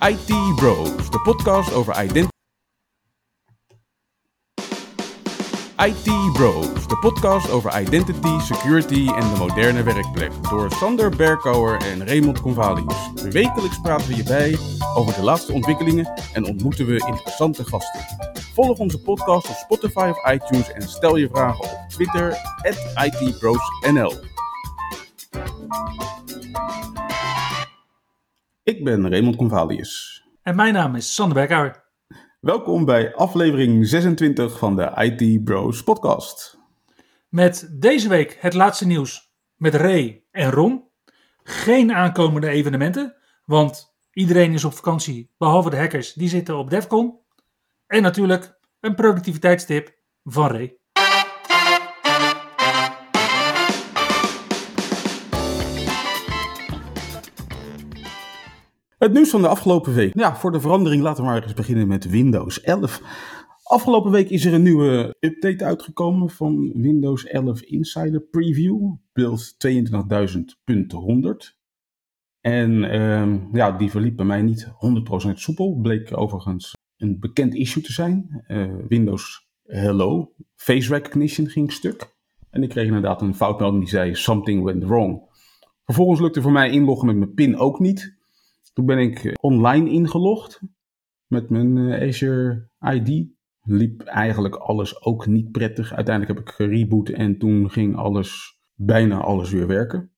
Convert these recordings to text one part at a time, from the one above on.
IT Bros, de podcast over identity. IT Bros, de podcast over identity, security en de moderne werkplek. Door Sander Berkouwer en Raymond Convalius. Wekelijks praten we je bij over de laatste ontwikkelingen en ontmoeten we interessante gasten. Volg onze podcast op Spotify of iTunes en stel je vragen op Twitter, ITBrosNL. Ik ben Raymond Convalius. En mijn naam is Sander Berkouwer. Welkom bij aflevering 26 van de IT Bros podcast. Met deze week het laatste nieuws met Ray en Ron. Geen aankomende evenementen, want iedereen is op vakantie, behalve de hackers, die zitten op DEFCON. En natuurlijk een productiviteitstip van Ray. Het nieuws van de afgelopen week. Ja, voor de verandering laten we maar eens beginnen met Windows 11. Afgelopen week is er een nieuwe update uitgekomen van Windows 11 Insider Preview, build 22.100. En ehm, ja, die verliep bij mij niet 100% soepel. Bleek overigens een bekend issue te zijn. Uh, Windows Hello, face recognition ging stuk. En ik kreeg inderdaad een foutmelding die zei something went wrong. Vervolgens lukte voor mij inloggen met mijn PIN ook niet. Toen ben ik eh, online ingelogd met mijn eh, Azure ID. Liep eigenlijk alles ook niet prettig. Uiteindelijk heb ik gereboot en toen ging alles, bijna alles weer werken.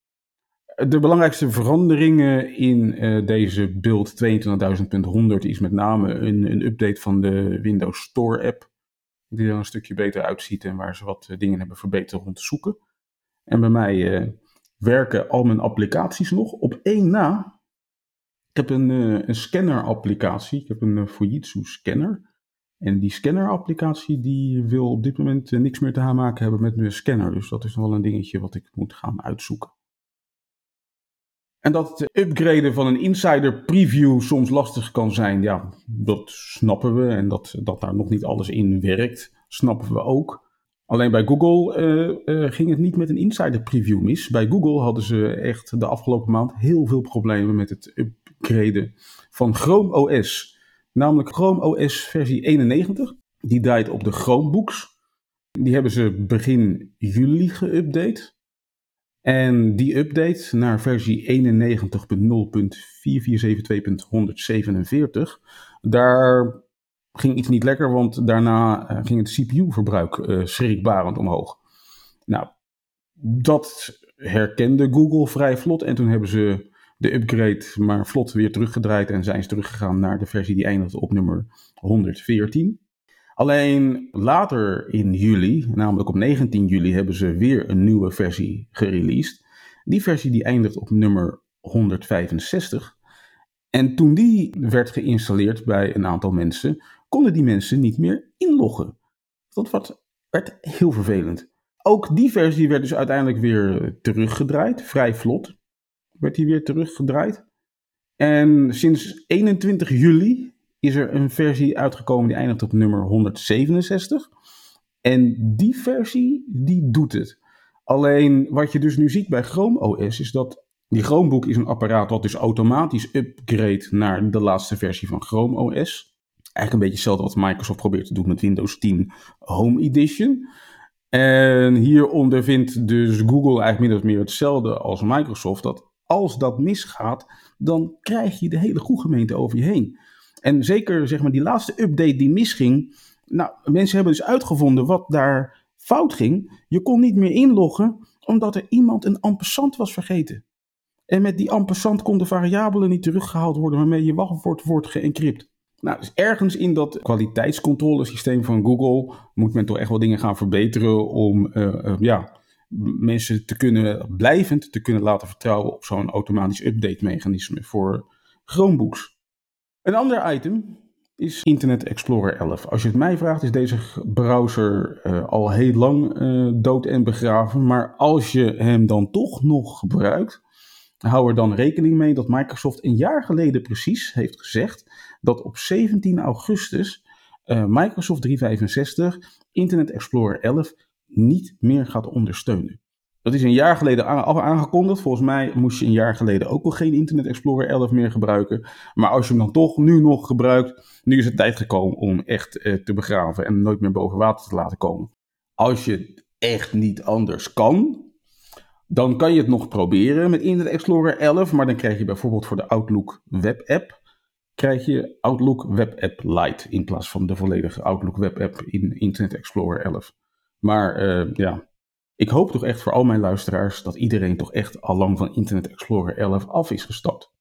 De belangrijkste veranderingen in deze build 22.100 is met name een, een, update van de Windows Store app. Die er een stukje beter uitziet en waar ze wat dingen hebben verbeterd rond te zoeken. En bij mij werken al mijn applicaties nog op één na ik heb een, uh, een scanner-applicatie. Ik heb een uh, Fujitsu scanner. En die scanner-applicatie die wil op dit moment uh, niks meer te maken hebben met mijn scanner. Dus dat is wel een dingetje wat ik moet gaan uitzoeken. En dat het upgraden van een insider preview soms lastig kan zijn, ja, dat snappen we. En dat, dat daar nog niet alles in werkt, snappen we ook. Alleen bij Google ging het niet met een insider preview mis. Bij Google hadden ze echt de afgelopen maand heel veel problemen met het upgraden van Chrome OS. Namelijk Chrome OS versie 91. Die draait op de Chromebooks. Die hebben ze begin juli geüpdate. En die update naar versie 91.0.4472.147, daar ging iets niet lekker, want daarna uh, ging het CPU-verbruik uh, schrikbarend omhoog. Nou, dat herkende Google vrij vlot en toen hebben ze de upgrade maar vlot weer teruggedraaid en zijn ze teruggegaan naar de versie die eindigt op nummer 114. Alleen later in juli, namelijk op 19 juli, hebben ze weer een nieuwe versie gereleased. Die versie die eindigt op nummer 165. En toen die werd geïnstalleerd bij een aantal mensen, konden die mensen niet meer inloggen. Dat werd heel vervelend. Ook die versie werd dus uiteindelijk weer teruggedraaid, vrij vlot. Werd die weer teruggedraaid. En sinds 21 juli is er een versie uitgekomen die eindigt op nummer 167. En die versie, die doet het. Alleen wat je dus nu ziet bij Chrome OS is dat die Chromebook is een apparaat wat dus automatisch upgrade naar de laatste versie van Chrome OS. Eigenlijk een beetje hetzelfde wat Microsoft probeert te doen met Windows 10 Home Edition. En hieronder vindt dus Google eigenlijk min of meer hetzelfde als Microsoft. Dat als dat misgaat, dan krijg je de hele groegemeente over je heen. En zeker zeg maar die laatste update die misging. Nou, mensen hebben dus uitgevonden wat daar fout ging. Je kon niet meer inloggen omdat er iemand een ampersand was vergeten. En met die ampersand konden variabelen niet teruggehaald worden waarmee je wachtwoord wordt geëncrypt. Nou, dus ergens in dat kwaliteitscontrolesysteem van Google moet men toch echt wel dingen gaan verbeteren om uh, uh, ja, mensen te kunnen blijvend te kunnen laten vertrouwen op zo'n automatisch update mechanisme voor Chromebooks. Een ander item is Internet Explorer 11. Als je het mij vraagt, is deze browser uh, al heel lang dood en begraven. Maar als je hem dan toch nog gebruikt, hou er dan rekening mee dat Microsoft een jaar geleden precies heeft gezegd dat op 17 augustus uh, Microsoft 365 Internet Explorer 11 niet meer gaat ondersteunen. Dat is een jaar geleden aangekondigd. Volgens mij moest je een jaar geleden ook al geen Internet Explorer 11 meer gebruiken. Maar als je hem dan toch nu nog gebruikt, nu is het tijd gekomen om echt eh, te begraven en nooit meer boven water te laten komen. Als je echt niet anders kan, dan kan je het nog proberen met Internet Explorer 11. Maar dan krijg je bijvoorbeeld voor de Outlook Web App, krijg je Outlook Web App Lite in plaats van de volledige Outlook Web App in Internet Explorer 11. Maar uh, ja, ik hoop toch echt voor al mijn luisteraars dat iedereen toch echt al lang van Internet Explorer 11 af is gestapt.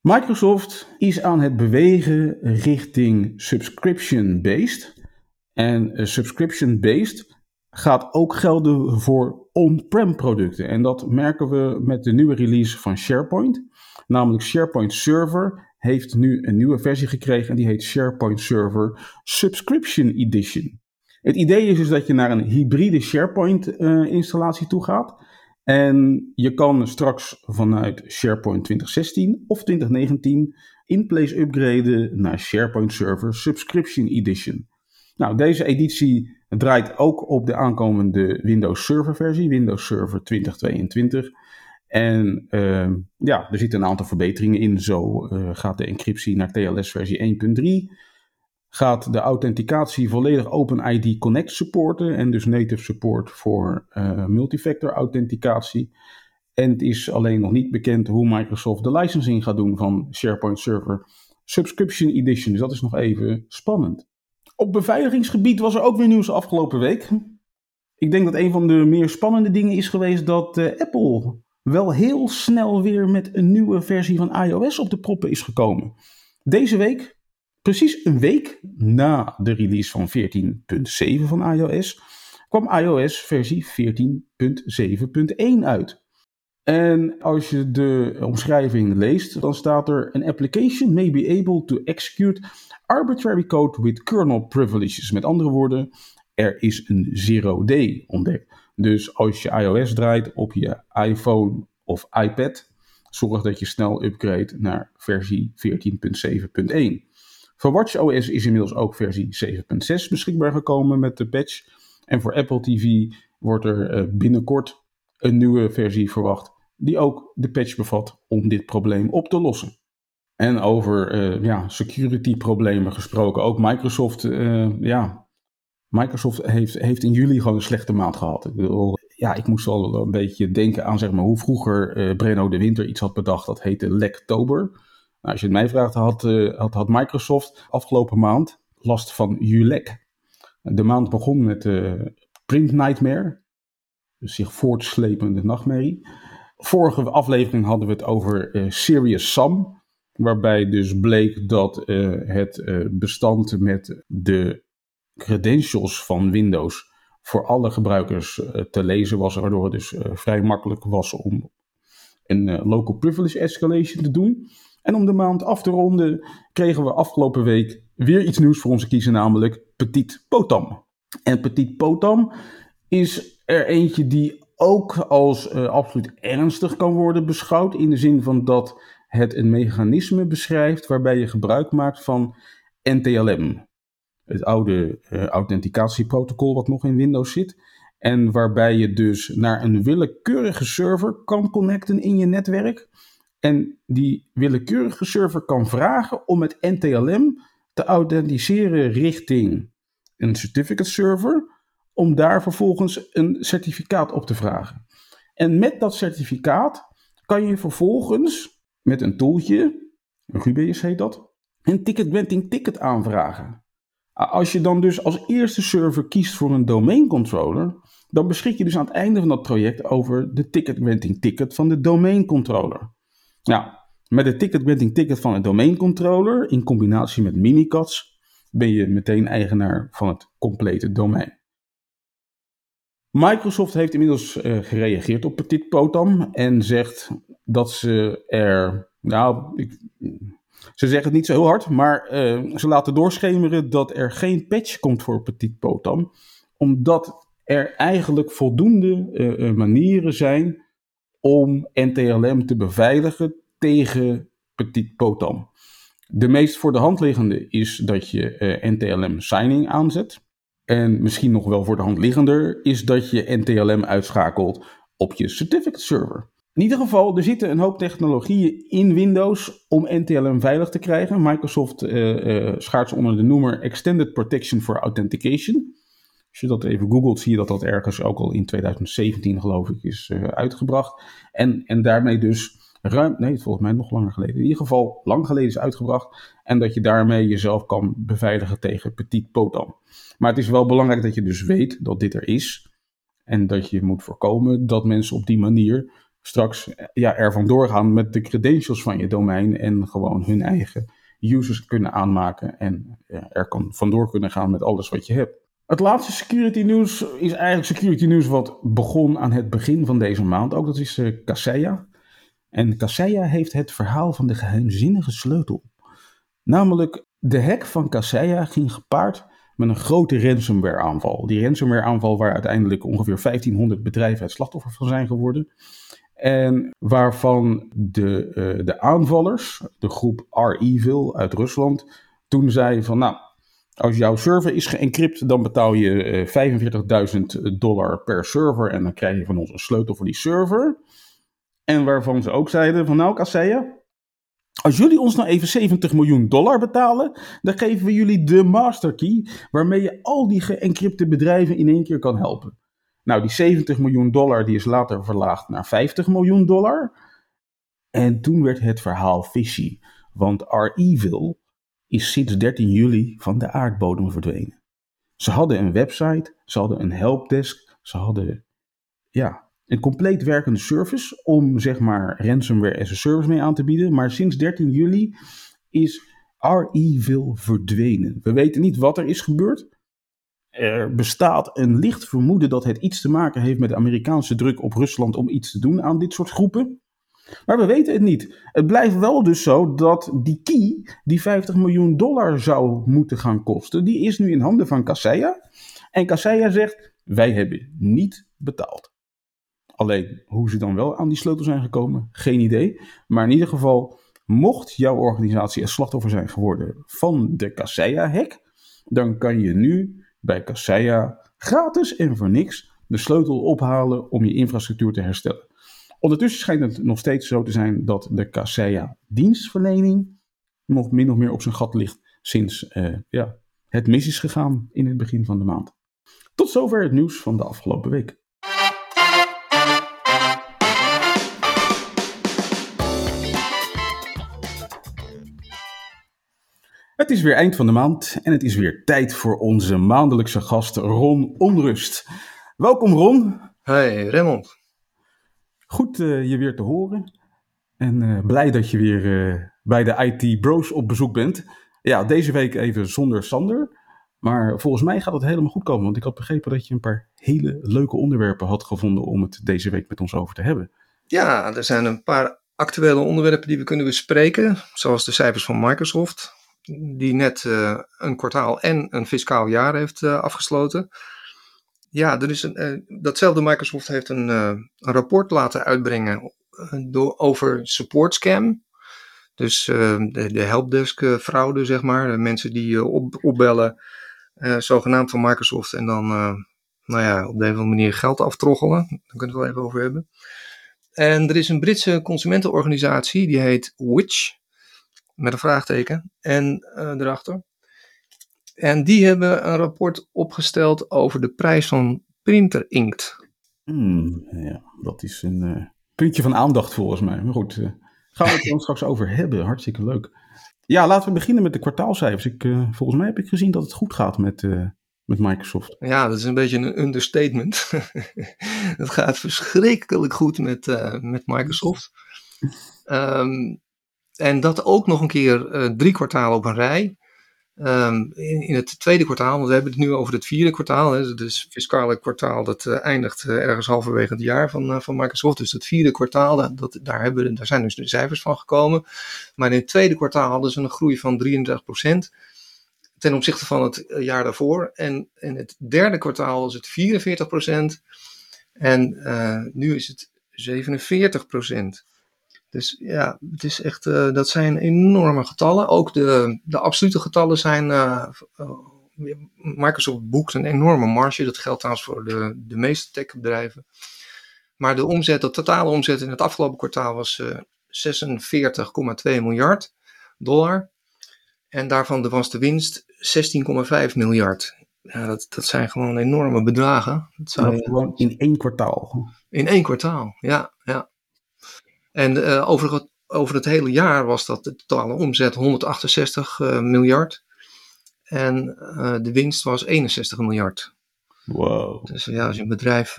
Microsoft is aan het bewegen richting subscription-based. En uh, subscription-based gaat ook gelden voor on-prem producten. En dat merken we met de nieuwe release van SharePoint. Namelijk SharePoint Server heeft nu een nieuwe versie gekregen en die heet SharePoint Server Subscription Edition. Het idee is dus dat je naar een hybride SharePoint-installatie uh, toe gaat. En je kan straks vanuit SharePoint 2016 of 2019 in place upgraden naar SharePoint Server Subscription Edition. Nou, deze editie draait ook op de aankomende Windows Server versie, Windows Server 2022. En uh, ja, er zitten een aantal verbeteringen in. Zo uh, gaat de encryptie naar TLS versie 1.3 gaat de authenticatie volledig OpenID Connect supporten en dus native support voor uh, multifactor authenticatie. En het is alleen nog niet bekend hoe Microsoft de licensing gaat doen van SharePoint Server Subscription Edition. Dus dat is nog even spannend. Op beveiligingsgebied was er ook weer nieuws afgelopen week. Ik denk dat een van de meer spannende dingen is geweest dat uh, Apple wel heel snel weer met een nieuwe versie van iOS op de proppen is gekomen. Deze week Precies een week na de release van 14.7 van iOS kwam iOS versie 14.7.1 uit. En als je de omschrijving leest, dan staat er: An application may be able to execute arbitrary code with kernel privileges. Met andere woorden, er is een zero day ontdekt. Dus als je iOS draait op je iPhone of iPad, zorg dat je snel upgrade naar versie 14.7.1. Voor WatchOS is inmiddels ook versie 7.6 beschikbaar gekomen met de patch. En voor Apple TV wordt er eh, binnenkort een nieuwe versie verwacht die ook de patch bevat om dit probleem op te lossen. En over uh, ja, security problemen gesproken, ook Microsoft, uh, ja, Microsoft heeft, heeft in juli gewoon een slechte maand gehad. Ik bedoel, ja, ik moest al een beetje denken aan zeg maar, hoe vroeger uh, Breno de Winter iets had bedacht, dat heette Lektober. Nou, als je het mij vraagt, had, uh, had, had, Microsoft afgelopen maand last van ULEC. De maand begon met uh, Print Nightmare, dus zich voortslepende nachtmerrie. Vorige aflevering hadden we het over uh, Serious Sam, waarbij dus bleek dat het bestand met de credentials van Windows voor alle gebruikers te lezen was, waardoor het dus vrij makkelijk was om een local privilege escalation te doen. En om de maand af te ronden kregen we afgelopen week weer iets nieuws voor onze kiezer, namelijk Petit Potam. En Petit Potam is er eentje die ook als uh, absoluut ernstig kan worden beschouwd. In de zin van dat het een mechanisme beschrijft waarbij je gebruik maakt van NTLM. Het oude uh, authenticatieprotocol wat nog in Windows zit. En waarbij je dus naar een willekeurige server kan connecten in je netwerk. En die willekeurige server kan vragen om het NTLM te authenticeren richting een certificate server, om daar vervolgens een certificaat op te vragen. En met dat certificaat kan je vervolgens met een tooltje, Rubius heet dat, een ticket granting ticket aanvragen. Als je dan dus als eerste server kiest voor een domain controller, dan beschik je dus aan het einde van dat project over de ticket granting ticket van de domain controller. Nou, met de ticket ticket van een domeincontroller in combinatie met Mimikatz ben je meteen eigenaar van het complete domein. Microsoft heeft inmiddels uh, gereageerd op Petit Potam en zegt dat ze er, nou, ik, ze zeggen het niet zo heel hard, maar uh, ze laten doorschemeren dat er geen patch komt voor Petit Potam, omdat er eigenlijk voldoende uh, manieren zijn om NTLM te beveiligen tegen Petit Potam. De meest voor de hand liggende is dat je uh, NTLM signing aanzet. En misschien nog wel voor de hand liggender is dat je NTLM uitschakelt op je certificate server. In ieder geval, er zitten een hoop technologieën in Windows om NTLM veilig te krijgen. Microsoft uh, uh, schaart ze onder de noemer Extended Protection for Authentication. Als je dat even googelt, zie je dat dat ergens ook al in 2017, geloof ik, is uh, uitgebracht. En, en daarmee dus ruim, nee, volgens mij nog langer geleden, in ieder geval lang geleden is uitgebracht. En dat je daarmee jezelf kan beveiligen tegen petit potam. Maar het is wel belangrijk dat je dus weet dat dit er is. En dat je moet voorkomen dat mensen op die manier straks ja, er vandoor gaan met de credentials van je domein en gewoon hun eigen users kunnen aanmaken en ja, er kan vandoor kunnen gaan met alles wat je hebt. Het laatste security news is eigenlijk security news wat begon aan het begin van deze maand. Ook dat is uh, Kaseya. En Kaseya heeft het verhaal van de geheimzinnige sleutel. Namelijk, de hack van Kaseya ging gepaard met een grote ransomware aanval. Die ransomware aanval waar uiteindelijk ongeveer 1500 bedrijven het slachtoffer van zijn geworden. En waarvan de, uh, de aanvallers, de groep R-Evil uit Rusland, toen zei van nou, als jouw server is geëncrypt, dan betaal je uh, 45.000 dollar per server en dan krijg je van ons een sleutel voor die server. En waarvan ze ook zeiden van nou Kaseya, als jullie ons nou even 70 miljoen dollar betalen, dan geven we jullie de masterkey waarmee je al die geëncrypte bedrijven in één keer kan helpen. Nou, die 70 miljoen dollar die is later verlaagd naar 50 miljoen dollar. En toen werd het verhaal fishy, want R-Evil is sinds 13 juli van de aardbodem verdwenen. Ze hadden een website, ze hadden een helpdesk, ze hadden ja, een compleet werkende service om zeg maar ransomware as a service mee aan te bieden. Maar sinds 13 juli is R-Evil verdwenen. We weten niet wat er is gebeurd er bestaat een licht vermoeden dat het iets te maken heeft met de Amerikaanse druk op Rusland om iets te doen aan dit soort groepen. Maar we weten het niet. Het blijft wel dus zo dat die key, die 50 miljoen dollar zou moeten gaan kosten, die is nu in handen van Kaseya. En Kaseya zegt, wij hebben niet betaald. Alleen hoe ze dan wel aan die sleutel zijn gekomen, geen idee. Maar in ieder geval, mocht jouw organisatie een slachtoffer zijn geworden van de Kaseya-hack, dan kan je nu bij Kaseya gratis en voor niks de sleutel ophalen om je infrastructuur te herstellen. Ondertussen schijnt het nog steeds zo te zijn dat de Kaseya dienstverlening nog min of meer op zijn gat ligt sinds uh, ja, het mis is gegaan in het begin van de maand. Tot zover het nieuws van de afgelopen week. Het is weer eind van de maand en het is weer tijd voor onze maandelijkse gast Ron Onrust. Welkom Ron. Hey Raymond. Goed uh, je weer te horen en uh, blij dat je weer uh, bij de IT Bros op bezoek bent. Ja, deze week even zonder Sander, maar volgens mij gaat het helemaal goed komen, want ik had begrepen dat je een paar hele leuke onderwerpen had gevonden om het deze week met ons over te hebben. Ja, er zijn een paar actuele onderwerpen die we kunnen bespreken, zoals de cijfers van Microsoft die net een kwartaal en een fiscaal jaar heeft afgesloten. Ja, er is een, uh, datzelfde Microsoft heeft een, een rapport laten uitbrengen door, over support scam. Dus de, de helpdesk fraude, zeg maar. Mensen die op, opbellen, zogenaamd van Microsoft, en dan nou ja, op de een of andere manier geld aftroggelen. Daar kunnen we het wel even over hebben. En er is een Britse consumentenorganisatie, die heet Witch met een vraagteken en erachter. En die hebben een rapport opgesteld over de prijs van printer-inkt. Hmm, ja, dat is een uh, puntje van aandacht volgens mij. Maar goed, uh, gaan we het er straks over hebben. Hartstikke leuk. Ja, laten we beginnen met de kwartaalcijfers. Ik, volgens mij heb ik gezien dat het goed gaat met, met Microsoft. Ja, dat is een beetje een understatement. het gaat verschrikkelijk goed met, met Microsoft. Um, en dat ook nog een keer drie kwartalen op een rij. Um, in, het tweede kwartaal, want we hebben het nu over het vierde kwartaal. Hè, dus het fiscale kwartaal dat uh, eindigt uh, ergens halverwege het jaar van, van Microsoft. Dus het vierde kwartaal, dat, daar, hebben we, daar zijn dus de cijfers van gekomen. Maar in het tweede kwartaal hadden ze een groei van 33% ten opzichte van het jaar daarvoor. En in het derde kwartaal was het 44%. En nu is het 47%. Dus ja, het is echt, uh, dat zijn enorme getallen. Ook de, de absolute getallen zijn. Uh, uh, Microsoft boekt een enorme marge. Dat geldt trouwens voor de, de meeste techbedrijven. Maar de omzet, de totale omzet in het afgelopen kwartaal was uh, 46,2 miljard dollar. En daarvan was de winst 16,5 miljard. Ja, dat, dat zijn gewoon enorme bedragen. Dat zou je... Gewoon in één kwartaal. In één kwartaal, ja. En uh, over, het, over het hele jaar was dat de totale omzet 168 uh, miljard. En uh, de winst was 61 miljard. Wow. Dus ja, als je een bedrijf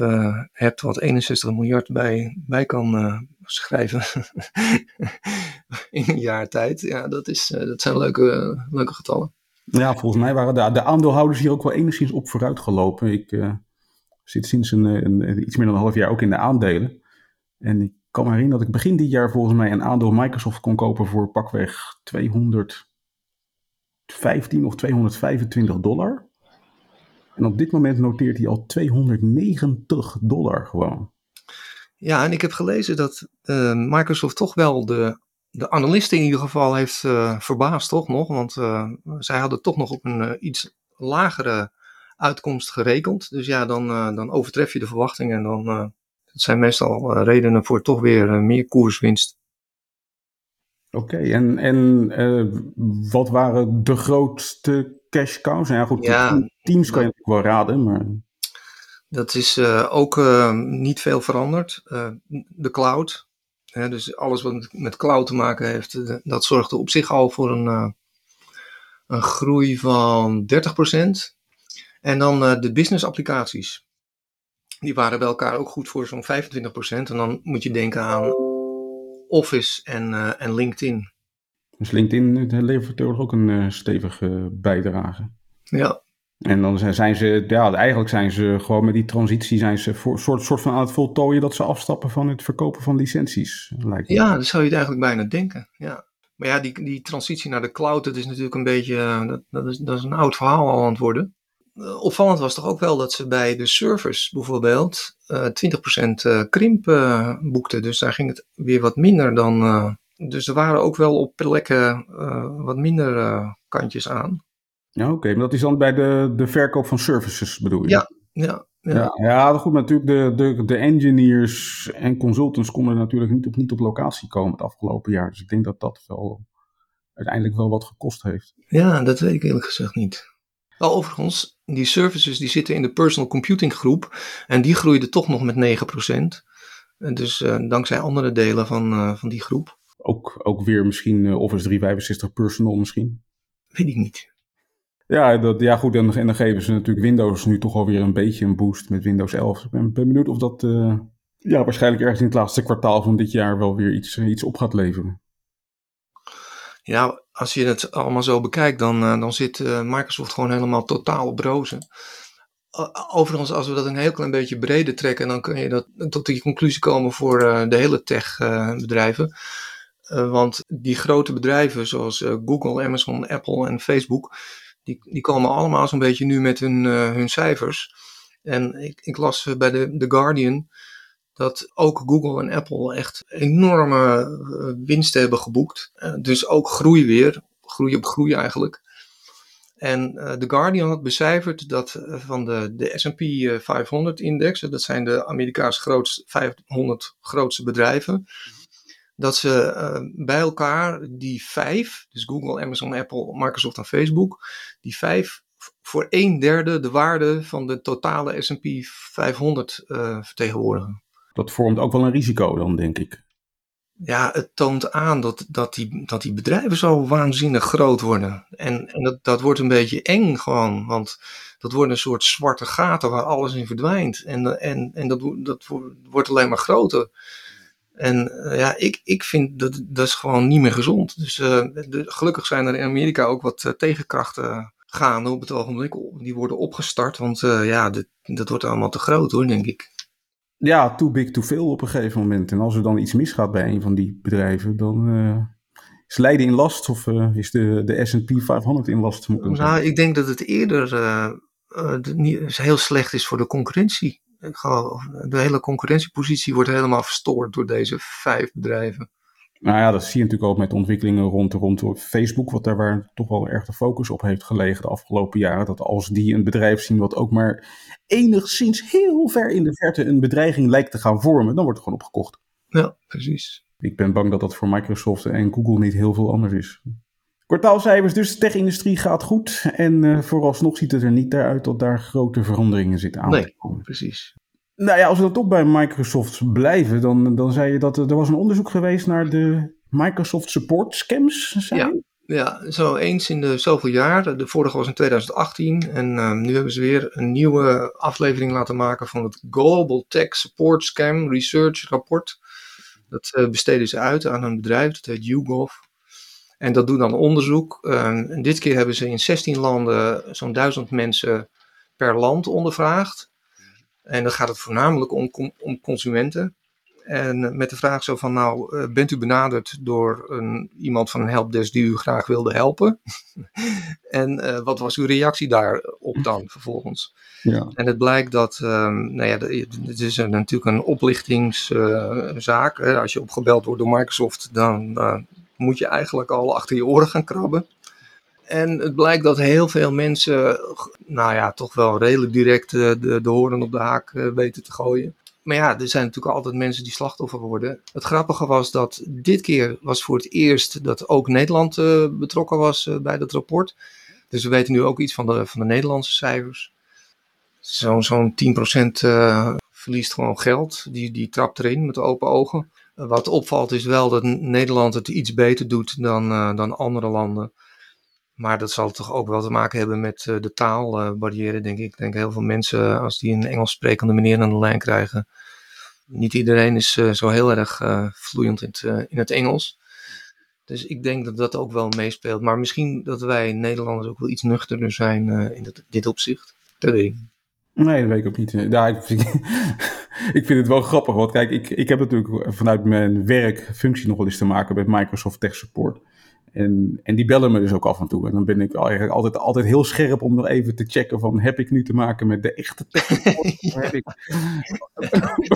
hebt wat 61 miljard bij, bij kan schrijven in een jaar tijd, ja, dat, is, dat zijn leuke, leuke getallen. Ja, volgens mij waren de, de aandeelhouders hier ook wel enigszins op vooruit gelopen. Ik uh, zit sinds een, een, iets meer dan een half jaar ook in de aandelen. En ik kan me herinneren dat ik begin dit jaar volgens mij een aandeel Microsoft kon kopen voor pakweg 215 of 225 dollar. En op dit moment noteert hij al 290 dollar gewoon. Ja, en ik heb gelezen dat uh, Microsoft toch wel de de analisten in ieder geval heeft uh, verbaasd, toch nog? Want uh, zij hadden toch nog op een iets lagere uitkomst gerekend. Dus ja, dan, dan overtref je de verwachtingen en dan dat zijn meestal redenen voor toch weer meer koerswinst. Oké, okay, en, en wat waren de grootste cash cows? Ja, goed, ja, teams kan je natuurlijk wel raden, maar... Dat is ook niet veel veranderd. de cloud, dus alles wat met cloud te maken heeft, eh, dat zorgde op zich al voor een, een groei van 30%. En dan de business applicaties. Die waren bij elkaar ook goed voor zo'n 25%. En dan moet je denken aan Office en, uh, en LinkedIn. Dus LinkedIn levert ook een stevige bijdrage. Ja, en dan zijn ze, ja, eigenlijk zijn ze gewoon met die transitie zijn ze voor, soort, soort van aan het voltooien dat ze afstappen van het verkopen van licenties. Lijkt ja, dat zou je het eigenlijk bijna denken. Ja. Maar ja, die, die transitie naar de cloud, dat is natuurlijk een beetje, eh, dat, dat, is, dat is een oud verhaal al aan het worden. Uh, opvallend was toch ook wel dat ze bij de servers bijvoorbeeld uh, eh, 20% krimp boekten. Dus daar ging het weer wat minder dan. dus er waren ook wel op plekken wat minder kantjes aan. Ja, oké. Maar dat is dan bij de, de verkoop van services, bedoel je? Ja, ja. Ja, ja, ja goed, natuurlijk de, de, de engineers en consultants konden natuurlijk niet op, niet op locatie komen het afgelopen jaar. Dus ik denk dat dat wel uiteindelijk wel wat gekost heeft. Ja, dat weet ik eerlijk gezegd niet. Wel, overigens, die services die zitten in de personal computing groep en die groeiden toch nog met 9%. En dus uh, dankzij andere delen van, uh, van die groep. Ook, ook weer misschien uh, Office 365 personal misschien? Weet ik niet. Ja, dat, ja goed, en, en, dan geven ze natuurlijk Windows nu toch alweer een beetje een boost met Windows 11. Ik ben, ben benieuwd of dat ja, waarschijnlijk ergens in het laatste kwartaal van dit jaar wel weer iets, iets op gaat leveren. Ja, als je het allemaal zo bekijkt, dan, uh, dan zit uh, Microsoft gewoon helemaal totaal op rozen. Overigens, als we dat een heel klein beetje breder trekken, dan kun je dat, tot die conclusie komen voor de hele tech-bedrijven. want die grote bedrijven zoals Google, Amazon, Apple en Facebook, die, die komen allemaal zo'n beetje nu met hun, hun cijfers. En ik, ik las bij de The Guardian dat ook Google en Apple echt enorme uh, winsten hebben geboekt. Uh, dus ook groei weer, groei op groei eigenlijk. En The Guardian had becijferd dat van de, de SP 500-index, dat zijn de Amerikaanse grootste, 500 grootste bedrijven, dat ze uh, bij elkaar die vijf, dus Google, Amazon, Apple, Microsoft en Facebook, die vijf voor een derde de waarde van de totale SP 500 uh, vertegenwoordigen. Dat vormt ook wel een risico dan, denk ik. Ja, het toont aan dat, dat, die, dat die bedrijven zo waanzinnig groot worden. En, en dat, dat wordt een beetje eng gewoon, want dat worden een soort zwarte gaten waar alles in verdwijnt. En, en, en dat, dat wordt alleen maar groter. En uh, ja, ik, ik vind dat dat is gewoon niet meer gezond. Dus de, gelukkig zijn er in Amerika ook wat uh, tegenkrachten gaande op het ogenblik. Die worden opgestart, want ja, dit, dat wordt allemaal te groot hoor, denk ik. Ja, too big, too veel op een gegeven moment. En als er dan iets misgaat bij een van die bedrijven, dan is Leiden in last of is de, de S&P 500 in last? Nou, ik denk dat het eerder niet, heel slecht is voor de concurrentie de hele concurrentiepositie wordt helemaal verstoord door deze vijf bedrijven. Nou ja, dat zie je natuurlijk ook met de ontwikkelingen rond, rond Facebook, wat daar waar toch wel erg de focus op heeft gelegen de afgelopen jaren. Dat als die een bedrijf zien wat ook maar enigszins heel ver in de verte een bedreiging lijkt te gaan vormen, dan wordt het gewoon opgekocht. Ja, precies. Ik ben bang dat dat voor Microsoft en Google niet heel veel anders is. Kwartaalcijfers dus, de tech-industrie gaat goed. En uh, vooralsnog ziet het er niet uit dat daar grote veranderingen zitten aan nee, precies. Nou ja, als we dan toch bij Microsoft blijven, dan, dan zei je dat er, er was een onderzoek geweest naar de Microsoft support scams. Ja, ja, zo eens in de zoveel jaar. De vorige was in 2018 en uh, nu hebben ze weer een nieuwe aflevering laten maken van het Global Tech Support Scam Research Rapport. Dat uh, besteden ze uit aan een bedrijf, dat heet YouGov. En dat doet dan onderzoek. Uh, en dit keer hebben ze in 16 landen zo'n duizend mensen per land ondervraagd. En dan gaat het voornamelijk om, om consumenten. En met de vraag zo van, nou, uh, bent u benaderd door een, iemand van een helpdesk die u graag wilde helpen? en uh, wat was uw reactie daarop dan vervolgens? Ja. En het blijkt dat, um, nou ja, het is een, natuurlijk een oplichtingszaak. Uh, Als je opgebeld wordt door Microsoft, dan moet je eigenlijk al achter je oren gaan krabben. En het blijkt dat heel veel mensen, nou ja, toch wel redelijk direct de, de, de horen op de haak weten te gooien. Maar ja, er zijn natuurlijk altijd mensen die slachtoffer worden. Het grappige was dat dit keer was voor het eerst dat ook Nederland uh, betrokken was bij dat rapport. Dus we weten nu ook iets van de, van de Nederlandse cijfers. Zo'n zo'n 10% uh, verliest gewoon geld. Die, die trapt erin met open ogen. Wat opvalt is wel dat Nederland het iets beter doet dan, dan andere landen. Maar dat zal toch ook wel te maken hebben met uh, de taalbarrière, denk ik. Ik denk heel veel mensen, als die een Engels sprekende meneer aan de lijn krijgen. Niet iedereen is uh, zo heel erg uh, vloeiend in het, in het Engels. Dus ik denk dat dat ook wel meespeelt. Maar misschien dat wij Nederlanders ook wel iets nuchterder zijn in dat, dit opzicht. Dat weet ik Nee, dat weet ik ook niet. Ja, ik, vind, ik vind het wel grappig. Want kijk, ik, ik heb natuurlijk vanuit mijn werkfunctie nog wel eens te maken met Microsoft Tech Support. En, en die bellen me dus ook af en toe. En dan ben ik eigenlijk altijd, altijd heel scherp om nog even te checken van... heb ik nu te maken met de echte tech heb ik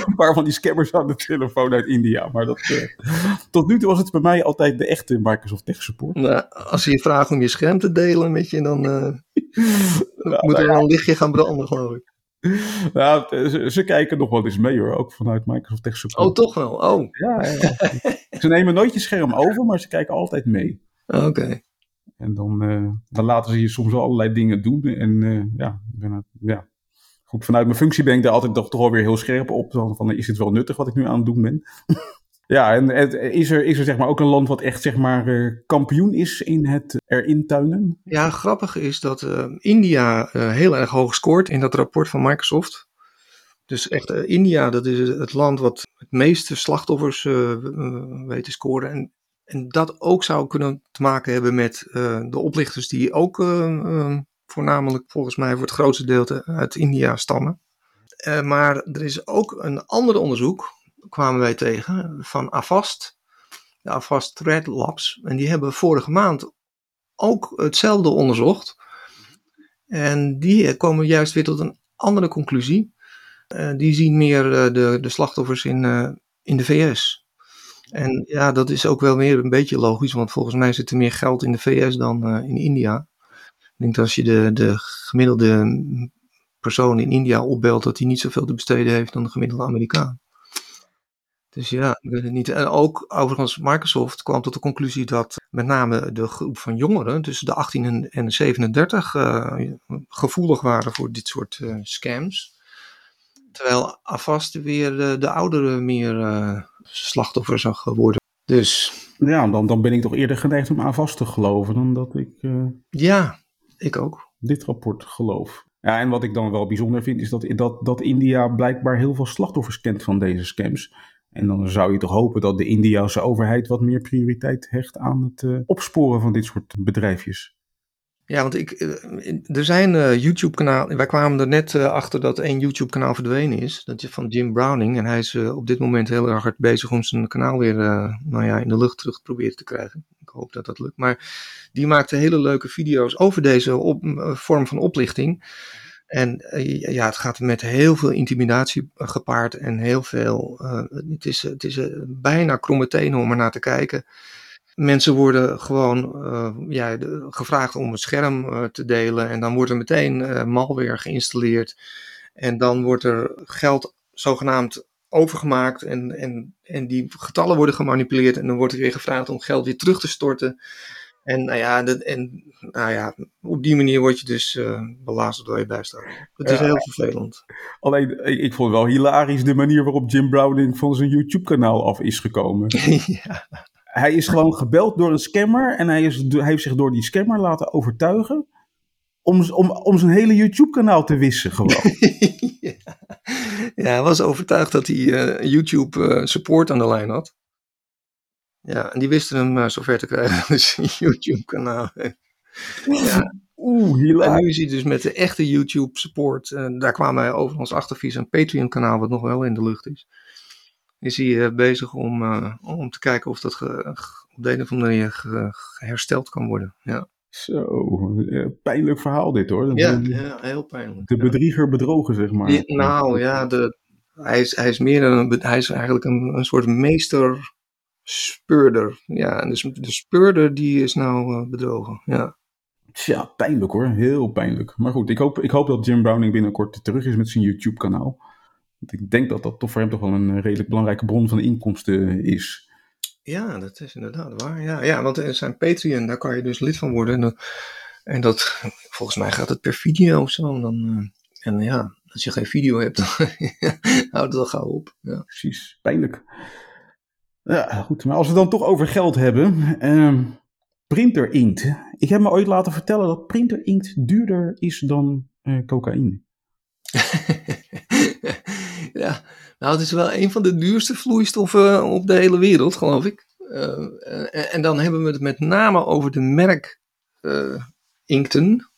een paar van die scammers aan de telefoon uit India. Maar dat, uh, tot nu toe was het bij mij altijd de echte Microsoft Tech Support. Nou, als ze je vragen om je scherm te delen met je, dan uh, nou, moet er nou, een lichtje gaan branden, geloof ik. Nou, ze, ze, kijken nog wel eens mee hoor, ook vanuit Microsoft Tech Support. Oh, toch wel? Oh. Ja, ja. ze nemen nooit je scherm over, maar ze kijken altijd mee. Oké. Okay. En dan, uh, dan laten ze je soms wel allerlei dingen doen. En uh, ja, ben, ja, goed, vanuit mijn functie ben ik daar altijd toch, toch alweer heel scherp op. Van, is het wel nuttig wat ik nu aan het doen ben? Ja, en is, er, is er zeg maar ook een land wat echt zeg maar uh, kampioen is in het erin tuinen? Ja, grappig is dat India heel erg hoog scoort in dat rapport van Microsoft. Dus echt, India, dat is het land wat het meeste slachtoffers weet te scoren. En en dat ook zou kunnen te maken hebben met de oplichters die ook voornamelijk volgens mij voor het grootste deel uit India stammen. maar er is ook een ander onderzoek, kwamen wij tegen, van Avast, de Avast Threat Labs. En die hebben vorige maand ook hetzelfde onderzocht. En die komen juist weer tot een andere conclusie. die zien meer de, de slachtoffers in, in de VS. En ja, dat is ook wel weer een beetje logisch, want volgens mij zit er meer geld in de VS dan in India. Ik denk dat als je de, de gemiddelde persoon in India opbelt, dat hij niet zoveel te besteden heeft dan de gemiddelde Amerikaan. Dus ja, ik weet het niet. En ook overigens, Microsoft kwam tot de conclusie dat met name de groep van jongeren, tussen de 18 en de 37, uh, gevoelig waren voor dit soort uh, scams. Terwijl Avast weer de, de ouderen meer uh, slachtoffer zag worden. Dus. Ja, dan, dan ben ik toch eerder geneigd om Avast te geloven dan dat ik. Ja, ik ook. Dit rapport geloof. Ja, en wat ik dan wel bijzonder vind, is dat, dat, dat India blijkbaar heel veel slachtoffers kent van deze scams. En dan zou je toch hopen dat de Indiase overheid wat meer prioriteit hecht aan het uh, opsporen van dit soort bedrijfjes. Ja, want ik, eh, er zijn uh, YouTube-kanalen. Wij kwamen er net achter dat één YouTube-kanaal verdwenen is. Dat is van Jim Browning. En hij is op dit moment heel erg hard bezig om zijn kanaal weer nou ja, in de lucht terug te proberen te krijgen. Ik hoop dat dat lukt. Maar die maakte hele leuke video's over deze op, vorm van oplichting. En eh, ja, het gaat met heel veel intimidatie gepaard en heel veel. eh, het is, het is eh, bijna kromme tenen om er naar te kijken. Mensen worden gewoon eh, ja, gevraagd om het scherm eh, te delen. En dan wordt er meteen eh, malware geïnstalleerd. En dan wordt er geld zogenaamd overgemaakt. En, en, en die getallen worden gemanipuleerd. En dan wordt er weer gevraagd om geld weer terug te storten. En nou ja, dat, en, nou ja op die manier word je dus eh belazerd door je bijstand. Het is Ja. heel vervelend. Alleen, ik, ik vond het wel hilarisch de manier waarop Jim Browning van zijn YouTube-kanaal af is gekomen. ja. Hij is gewoon gebeld door een scammer en hij, is, hij heeft zich door die scammer laten overtuigen om, om, om zijn hele YouTube-kanaal te wissen gewoon. ja. ja, hij was overtuigd dat hij eh, YouTube eh, support aan de lijn had. Ja, en die wisten hem eh, zover te krijgen zijn YouTube-kanaal. ja, Oeh, en hilarisch. nu is hij dus met de echte YouTube support, eh, daar kwamen wij overigens achter via zijn Patreon-kanaal, wat nog wel in de lucht is. Is hij eh, bezig om, om te kijken of dat op de een of andere manier ge- ge- hersteld kan worden. Ja, Zo, pijnlijk verhaal dit hoor. ja, de, ja heel pijnlijk. de bedrieger bedrogen, zeg maar. Ja, nou ja, de, hij, is, hij is meer dan een, hij is eigenlijk een, een soort meester speurder. Ja, en dus de speurder die is nou eh, bedrogen. Ja. Tja, pijnlijk hoor. Heel pijnlijk. Maar goed, ik hoop, ik hoop dat Jim Browning binnenkort terug is met zijn YouTube-kanaal. Want ik denk dat dat toch voor hem toch wel een redelijk belangrijke bron van inkomsten is. ja, dat is inderdaad waar. Ja, ja, want er zijn Patreon, daar kan je dus lid van worden. En dat, en dat volgens mij gaat het per video of zo. Dan, eh, en ja, als je geen video hebt, dan houdt het al gauw op. Ja. Precies, pijnlijk. Ja, goed. Maar als we dan toch over geld hebben. ehm printer-inkt. Ik heb me ooit laten vertellen dat printer-inkt duurder is dan eh, cocaïne. ja, nou, het is wel een van de duurste vloeistoffen op de hele wereld, geloof ik. Eh, en, dan hebben we het met name over de merk eh, inkten.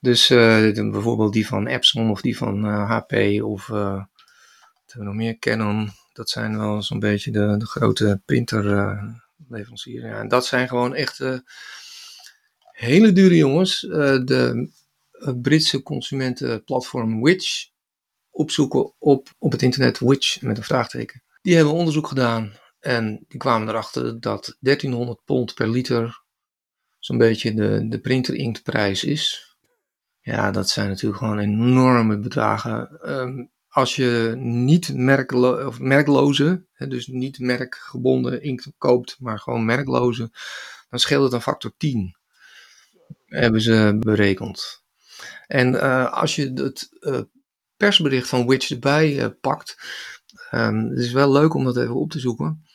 Dus eh, bijvoorbeeld die van Epson of die van eh, HP of eh, wat hebben we nog meer? Canon. Dat zijn wel zo'n beetje de, de grote printerleveranciers. ja, en dat zijn gewoon echt eh, hele dure jongens. Eh, de eh, Britse consumentenplatform Witch opzoeken op, op het internet, Witch met een vraagteken. Die hebben onderzoek gedaan en die kwamen erachter dat 1300 pond per liter zo'n beetje de, de printerinktprijs is. Ja, dat zijn natuurlijk gewoon enorme bedragen. Ehm, als je niet merklo of merkloze, dus niet merkgebonden inkt koopt, maar gewoon merkloze, dan scheelt het een factor 10. Hebben ze berekend. En eh, als je het eh, persbericht van Witch erbij eh, pakt, ehm, het is wel leuk om dat even op te zoeken,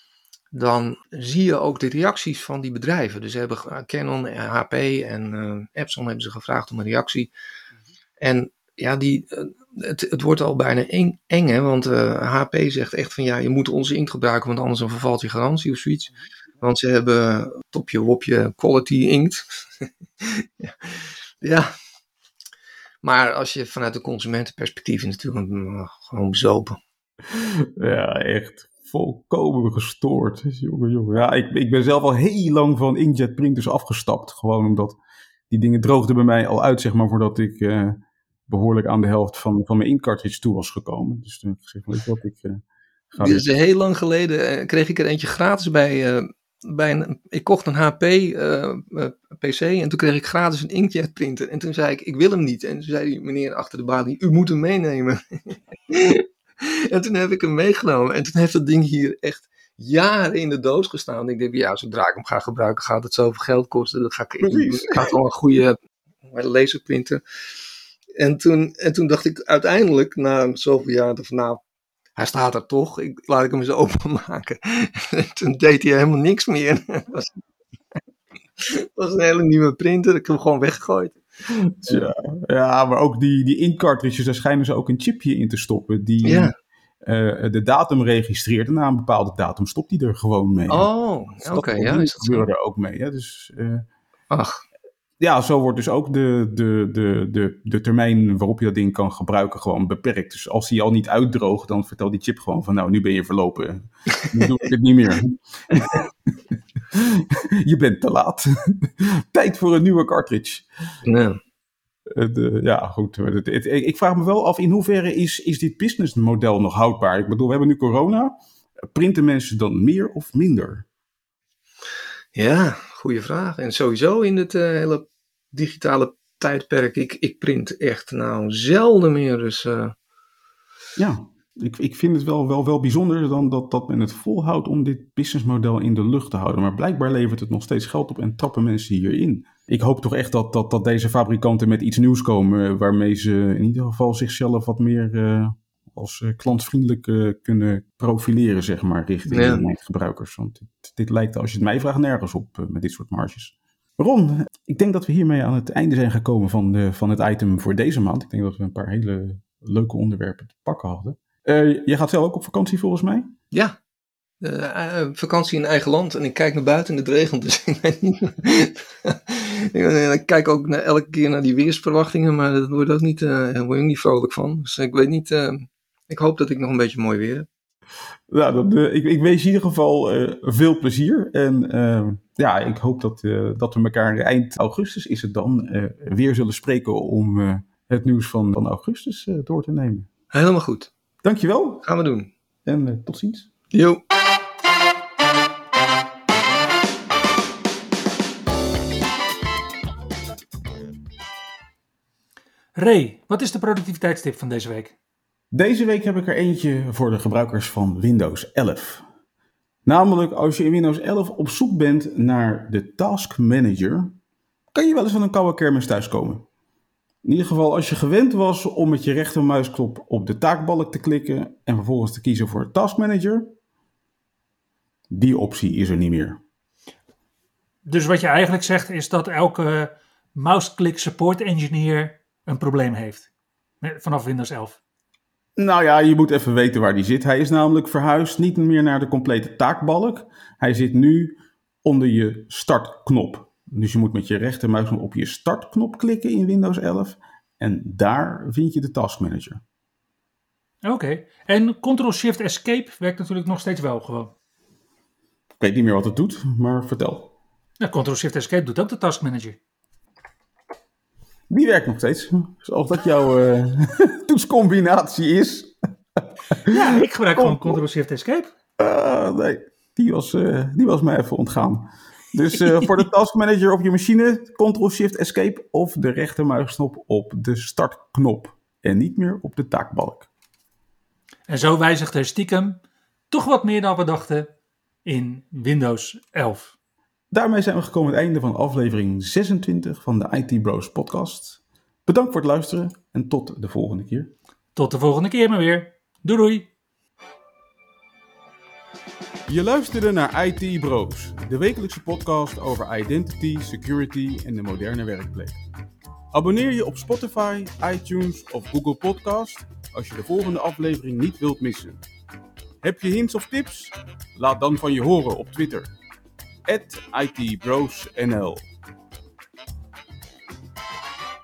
dan zie je ook de reacties van die bedrijven. Dus hebben Canon, HP en Epson hebben ze gevraagd om een reactie. En ja, die, eh, het, het wordt al bijna eng, hè, want eh, HP zegt echt van ja, je moet onze inkt gebruiken, want anders vervalt je garantie of zoiets. Want ze hebben topje wopje quality inkt. ja. ja, maar als je vanuit een consumentenperspectief natuurlijk mm, gewoon bezopen. Ja, echt volkomen gestoord. Jongen, jongen. Ja, ik, ik ben zelf al heel lang van inkjet printers afgestapt. Gewoon omdat die dingen droogden bij mij al uit, zeg maar, voordat ik eh, behoorlijk aan de helft van, van mijn inkcartridge toe was gekomen. Dus toen heb ik gezegd, weet je wat, ik eh, ga Dit weer- is heel lang geleden. eh, kreeg ik er eentje gratis bij. eh, bij een, ik kocht een HP PC en toen kreeg ik gratis een inkjet printer. En toen zei ik, ik wil hem niet. En toen zei die meneer achter de balie, u moet hem meenemen. en toen heb ik hem meegenomen. En toen heeft dat ding hier echt jaren in de doos gestaan. Ik denk, ja, zodra ik hem ga gebruiken, gaat het zoveel geld kosten. Dat ga ik een goede laserprinter. En toen, en toen dacht ik uiteindelijk, na zoveel jaar, van nou, hij staat er toch, ik, laat ik hem eens openmaken. En toen deed hij helemaal niks meer. Het was, een hele nieuwe printer, ik heb hem gewoon weggegooid. Tja, ja, maar ook die, die inkcartridges, daar schijnen ze ook een chipje in te stoppen. Die Ja. eh, de datum registreert. En na een bepaalde datum stopt die er gewoon mee. Oh, oké, ja, dat zo? gebeuren er ook mee. Hè? Dus eh, Ach, ja, zo wordt dus ook de, de, de, de, de termijn waarop je dat ding kan gebruiken gewoon beperkt. Dus als die al niet uitdroogt, dan vertelt die chip gewoon van nou, nu ben je verlopen. Nu doe ik het niet meer. je bent te laat. Tijd voor een nieuwe cartridge. nee. de, ja, goed. ik vraag me wel af, in hoeverre is, is dit businessmodel nog houdbaar? Ik bedoel, we hebben nu corona. Printen mensen dan meer of minder? Ja, goede vraag. En sowieso in het hele digitale tijdperk. Ik, ik print echt nou zelden meer. Dus, Ja, ik, ik vind het wel, wel, wel bijzonder dan dat, dat men het volhoudt om dit businessmodel in de lucht te houden. Maar blijkbaar levert het nog steeds geld op en trappen mensen hierin. Ik hoop toch echt dat, dat, dat deze fabrikanten met iets nieuws komen waarmee ze in ieder geval zichzelf wat meer als uh, klantvriendelijk uh, kunnen profileren, zeg maar, richting ja. de gebruikers. Want dit, dit, lijkt, als je het mij vraagt, nergens op met dit soort marges. Ron, ik denk dat we hiermee aan het einde zijn gekomen van, de, van het item voor deze maand. Ik denk dat we een paar hele leuke onderwerpen te pakken hadden. Uh, je gaat zelf ook op vakantie volgens mij? Ja, uh, vakantie in eigen land. En ik kijk naar buiten en het regent. Dus ik weet niet. ik kijk ook naar, elke keer naar die weersverwachtingen. Maar dat wordt ook niet, uh, daar word ik niet vrolijk van. Dus ik weet niet. Ik hoop dat ik nog een beetje mooi weer heb. Nou, dat, ik, ik wens in ieder geval veel plezier. En ja, ik hoop dat, dat we elkaar eind augustus is het dan weer zullen spreken om het nieuws van, van augustus door te nemen. Helemaal goed. Dankjewel. Gaan we doen. En uh, tot ziens. Jo. Ray, wat is de productiviteitstip van deze week? Deze week heb ik er eentje voor de gebruikers van Windows 11. Namelijk, als je in Windows 11 op zoek bent naar de Task Manager, kan je wel eens van een koude kermis thuiskomen. In ieder geval, als je gewend was om met je rechtermuisknop op de taakbalk te klikken en vervolgens te kiezen voor Task Manager, die optie is er niet meer. Dus wat je eigenlijk zegt is dat elke mouse-click support engineer een probleem heeft vanaf Windows 11. Nou ja, je moet even weten waar die zit. Hij is namelijk verhuisd niet meer naar de complete taakbalk. Hij zit nu onder je startknop. Dus je moet met je rechtermuisknop op je startknop klikken in Windows 11 en daar vind je de Task Manager. Oké, en Ctrl-Shift-Escape werkt natuurlijk nog steeds wel gewoon. Ik weet niet meer wat het doet, maar vertel. Ja, Ctrl-Shift-Escape doet ook de Task Manager. Die werkt nog steeds, zoals dat jouw uh, toetscombinatie is. ja, ik gebruik gewoon Ctrl-Shift-Escape. Uh, nee, die was, uh, die was mij even ontgaan. Dus voor de Task Manager op je machine, Ctrl-Shift-Escape of de rechtermuisknop op de startknop. En niet meer op de taakbalk. En zo wijzigt er stiekem toch wat meer dan we dachten in Windows 11. Daarmee zijn we gekomen aan het einde van aflevering 26 van de IT Bros podcast. Bedankt voor het luisteren en tot de volgende keer. Tot de volgende keer maar weer. Doei doei. Je luisterde naar IT Bros, de wekelijkse podcast over identity, security en de moderne werkplek. Abonneer je op Spotify, iTunes of Google Podcast als je de volgende aflevering niet wilt missen. Heb je hints of tips? Laat dan van je horen op Twitter. @itbrosnl